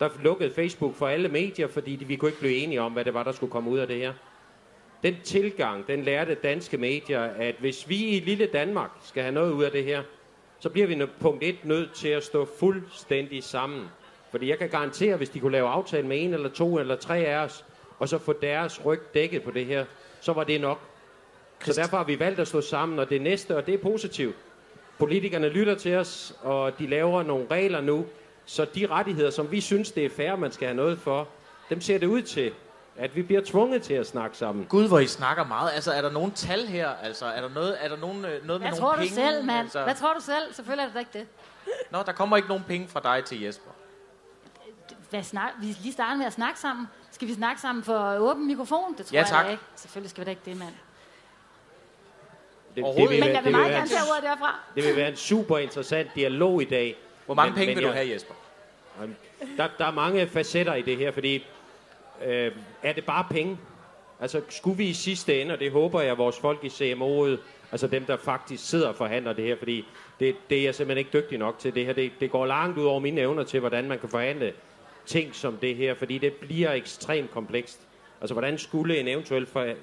Der lukkede Facebook for alle medier, fordi de, vi kunne ikke blive enige om, hvad det var, der skulle komme ud af det her. Den tilgang, den lærte danske medier, at hvis vi i lille Danmark skal have noget ud af det her, så bliver vi punkt et nødt til at stå fuldstændig sammen. Fordi jeg kan garantere, hvis de kunne lave aftale med en eller to eller tre af os, og så få deres ryg dækket på det her, så var det nok. Så derfor har vi valgt at stå sammen, og det næste, og det er positivt. Politikerne lytter til os, og de laver nogle regler nu, så de rettigheder, som vi synes, det er fair, man skal have noget for, dem ser det ud til, at vi bliver tvunget til at snakke sammen. Gud, hvor I snakker meget. Altså, er der nogen tal her? Altså, er der noget, er der nogen, øh, noget med hvad nogle tror du penge? selv, mand? Altså, Hvad tror du selv? Selvfølgelig er det da ikke det. Nå, der kommer ikke nogen penge fra dig til Jesper. Hvad snak, vi lige starter med at snakke sammen. Skal vi snakke sammen for åben mikrofon? Det tror Ja, jeg tak. da ikke. Selvfølgelig skal vi da ikke det, mand. Det, Overhovedet vil. Men være- jeg vil det meget gerne en- tage ordet derfra. Det vil være en super interessant dialog i dag. Hvor mange Men- penge men vil du jeg- have, Jesper? Der, der er mange facetter i det her, fordi øh, er det bare penge? Altså, skulle vi i sidste ende, og det håber jeg, at vores folk i CMO'et Altså dem, der faktisk sidder og forhandler det her, fordi det, det er jeg simpelthen ikke dygtig nok til. Det her det, det går langt ud over mine evner til, hvordan man kan forhandle ting som det her, fordi det bliver ekstremt komplekst. Altså, hvordan skulle en eventuel for,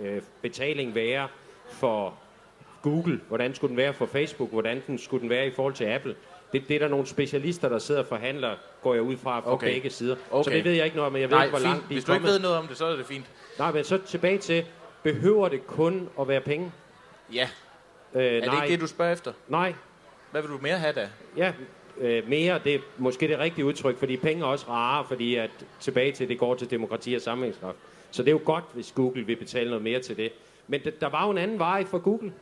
øh, betaling være for Google? Hvordan skulle den være for Facebook? Hvordan den, skulle den være i forhold til Apple? Det, det er der nogle specialister, der sidder og forhandler, går jeg ud fra, fra Okay. begge sider. Okay. Så det ved jeg ikke noget om, men jeg ved Nej, ikke, hvor fint. langt de er Hvis du ikke ved noget om det, så er det fint. Nej, men så tilbage til, behøver det kun at være penge? Ja. Øh, Er det nej, ikke det, du spørger efter? nej, Hvad vil du mere have da? Ja, øh, mere, det er måske det rigtige udtryk, fordi penge er også rare, fordi at tilbage til, det går til demokrati og sammenhængskraft. Så det er jo godt, hvis Google vil betale noget mere til det. Men det, der var jo en anden vej for Google.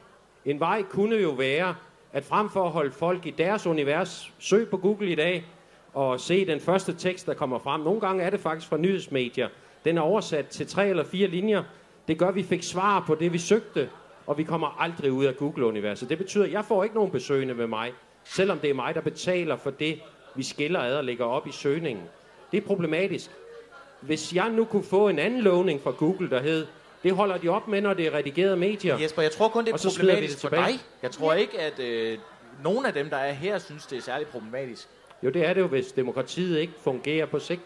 En vej kunne jo være, at frem for at holde folk i deres univers, søg på Google i dag, og se den første tekst, der kommer frem. Nogle gange er det faktisk fra nyhedsmedier. Den er oversat til tre eller fire linjer. Det gør, at vi fik svar på det, vi søgte, og vi kommer aldrig ud af Google-universet. Det betyder, at jeg får ikke nogen besøgende med mig, selvom det er mig, der betaler for det, vi skiller ad og lægger op i søgningen. Det er problematisk. Hvis jeg nu kunne få en anden lovning fra Google, der hed, det holder de op med, når det er redigerede medier. Jesper, jeg tror kun, det er Og så smider vi problematisk det for tilbage. dig. Jeg tror ikke, at øh, nogen af dem, der er her, synes, det er særlig problematisk. Jo, det er det jo, hvis demokratiet ikke fungerer på sigt.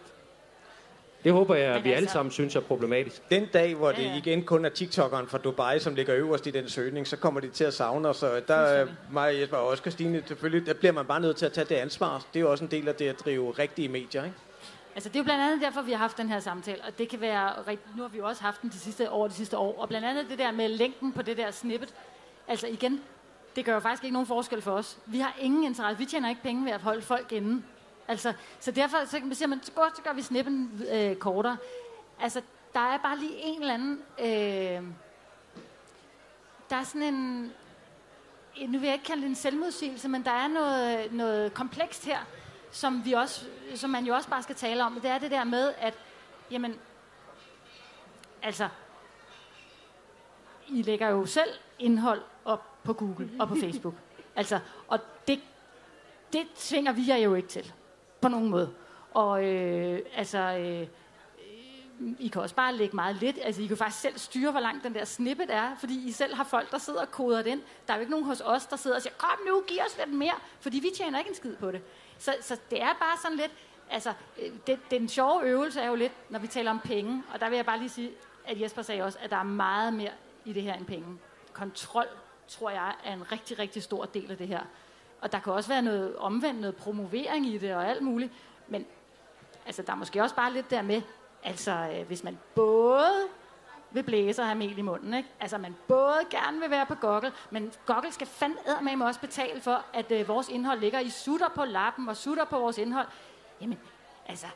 Det håber jeg, at vi alle altså- sammen synes er problematisk. Den dag, hvor det igen kun er TikTokeren fra Dubai, som ligger øverst i den søgning, så kommer de til at savne os. Og der er mig, Jesper og også Christine, selvfølgelig, der bliver man bare nødt til at tage det ansvar. Det er jo også en del af det at drive rigtige medier, ikke? Altså, det er jo blandt andet derfor, vi har haft den her samtale, og det kan være, rigt- nu har vi jo også haft den de sidste, over de sidste år, og blandt andet det der med længden på det der snippet. Altså igen, det gør jo faktisk ikke nogen forskel for os. Vi har ingen interesse, vi tjener ikke penge ved at holde folk inde. Altså, så derfor så siger man, så godt, så gør vi snippen øh, kortere. Altså, der er bare lige en eller anden... Øh, der er sådan en... Nu vil jeg ikke kalde det en selvmodsigelse, men der er noget, noget komplekst her, som, vi også, som man jo også bare skal tale om. Det er det der med, at jamen, altså, I lægger jo selv indhold op på Google og på Facebook. Altså, og det, det tvinger vi jer jo ikke til, på nogen måde. Og øh, altså, øh, I kan også bare lægge meget lidt. Altså, I kan faktisk selv styre, hvor lang den der snippet er, fordi I selv har folk, der sidder og koder den. Der er jo ikke nogen hos os, der sidder og siger, kom nu, giv os lidt mere, fordi vi tjener ikke en skid på det. Så, så det er bare sådan lidt, altså, øh, det, den sjove øvelse er jo lidt, når vi taler om penge, og der vil jeg bare lige sige, at Jesper sagde også, at der er meget mere i det her end penge. Kontrol, tror jeg, er en rigtig, rigtig stor del af det her. Og der kan også være noget omvendt, noget promovering i det og alt muligt, men altså, der er måske også bare lidt der med, altså, øh, hvis man både vil blæse og have mel i munden, ikke? Altså, man både gerne vil være på Google, men Google skal fandme også betale for, at øh, vores indhold ligger i sutter på lappen og sutter på vores indhold. Jamen, altså,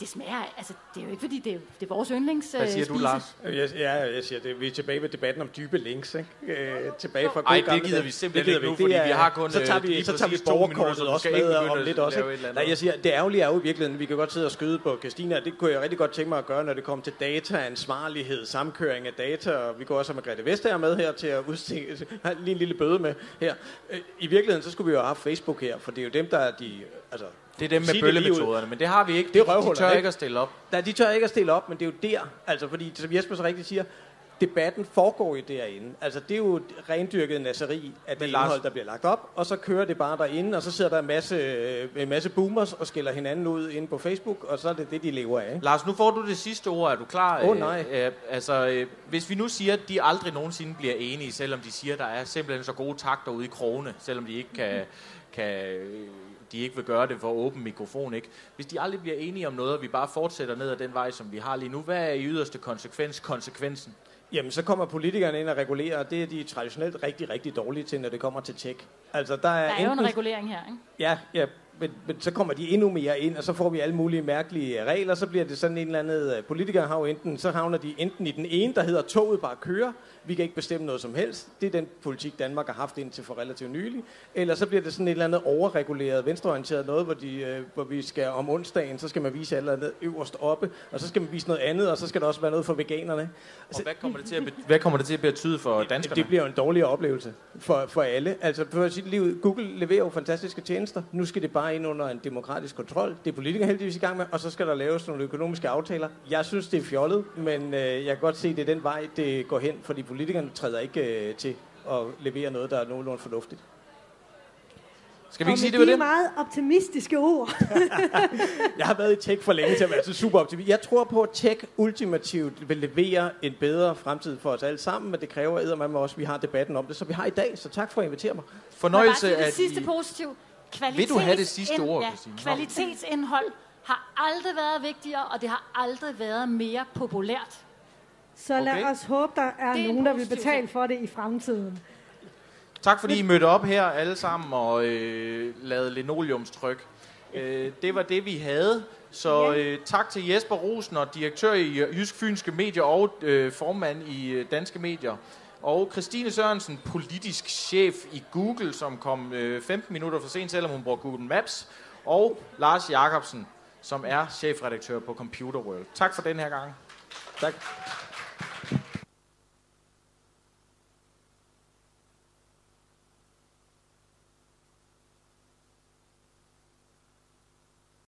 det smager, altså, det er jo ikke fordi, det er, det er vores yndlings Hvad siger du, Lars? Jeg, ja, jeg siger det. Vi er tilbage ved debatten om dybe links, ikke? Øh, tilbage fra Ej, gode det gider vi simpelthen gider ikke nu, Det fordi er- vi har kun, Så tager øh, vi, så tager vi borgerkortet også med om lidt også. Ikke? Nej, jeg siger, det ærgerlige er jo i virkeligheden, vi kan godt sidde og skyde på Christina. Det kunne jeg rigtig godt tænke mig at gøre, når det kommer til data, ansvarlighed, samkøring af data. Og vi går også have Margrethe Vestager med her til at udstikke lige en lille bøde med her. Øh, I virkeligheden, så skulle vi jo have Facebook her, for det er jo dem, der er de... Altså, Det er dem med det bøllemetoderne, men det har vi ikke. Det er De- De tør ikke? at stille op. Nej, de tør ikke at stille op, men det er jo der, altså fordi, som Jesper så rigtigt siger, debatten foregår jo derinde. Altså, det er jo et rendyrket nasseri af det Lars- indhold, der bliver lagt op, og så kører det bare derinde, og så sidder der en masse, øh, en masse boomers og skiller hinanden ud inde på Facebook, og så er det det, de lever af. Lars, nu får du det sidste ord. Er du klar? Åh, nej. Øh, øh, altså, hvis vi nu siger, at de aldrig nogensinde bliver enige, selvom de siger, at der er simpelthen så gode takter ude i krogene, selvom de ikke kan, kan de ikke vil gøre det for åben mikrofon, ikke? Hvis de aldrig bliver enige om noget, og vi bare fortsætter ned ad den vej, som vi har lige nu, hvad er i yderste konsekvens konsekvensen? Jamen, så kommer politikerne ind og regulerer, og det er de traditionelt rigtig, rigtig dårlige til, når det kommer til tech. Altså, der er, Der er jo en enten- regulering her, ikke? Ja, ja men, men så kommer de endnu mere ind, og så får vi alle mulige mærkelige regler. Så bliver det sådan en eller anden... øh, Politikere har jo enten, så havner de enten i den ene, der hedder toget bare kører. Vi kan ikke bestemme noget som helst. Det er den politik, Danmark har haft indtil for relativt nylig. Eller så bliver det sådan et eller andet overreguleret, venstreorienteret noget, hvor, de, øh, hvor vi skal om onsdagen, så skal man vise alt andet øverst oppe, og så skal man vise noget andet, og så skal der også være noget for veganerne. Og hvad kommer det til at, hvad kommer det til at betyde for danskerne? Det bliver jo en dårlig oplevelse for, for alle. Altså, for sit liv, Google leverer jo fantastiske tjenester. Nu skal det bare ind under en demokratisk kontrol. Det er politikere heldigvis i gang med, og så skal der laves nogle økonomiske aftaler. Jeg synes, det er fjollet, men øh, jeg kan godt se, det er den vej, det går hen, fordi politikerne træder ikke øh, til. at levere noget, der er nogenlunde fornuftigt. Skal vi ikke og sige, med det var de det? meget optimistiske ord. Jeg har været i tech for længe til at være så super optimist. Jeg tror på, at tech ultimativt vil levere en bedre fremtid for os alle sammen, men det kræver eddermame også, at vi har debatten om det, som vi har i dag. Så tak for at invitere mig. Fornøjelse at det sidste I... positiv. Vil du have det sidste Kvalitets- ord, ja. Kvalitetsindhold har aldrig været vigtigere, og det har aldrig været mere populært. Så lad Okay. os håbe, der er, er en nogen, der vil betale for det i fremtiden. Tak fordi I mødte op her alle sammen og øh, lavede linoleumstryk. Øh, det var det, vi havde. Så øh, tak til Jesper Rosen, og direktør i Jysk Fynske Medier og øh, formand i øh, Danske Medier. Og Christine Sørensen, politisk chef i Google, som kom øh, 15 minutter for sent, selvom hun bruger Google Maps. Og Lars Jakobsen, som er chefredaktør på Computer World. Tak for den her gang. Tak.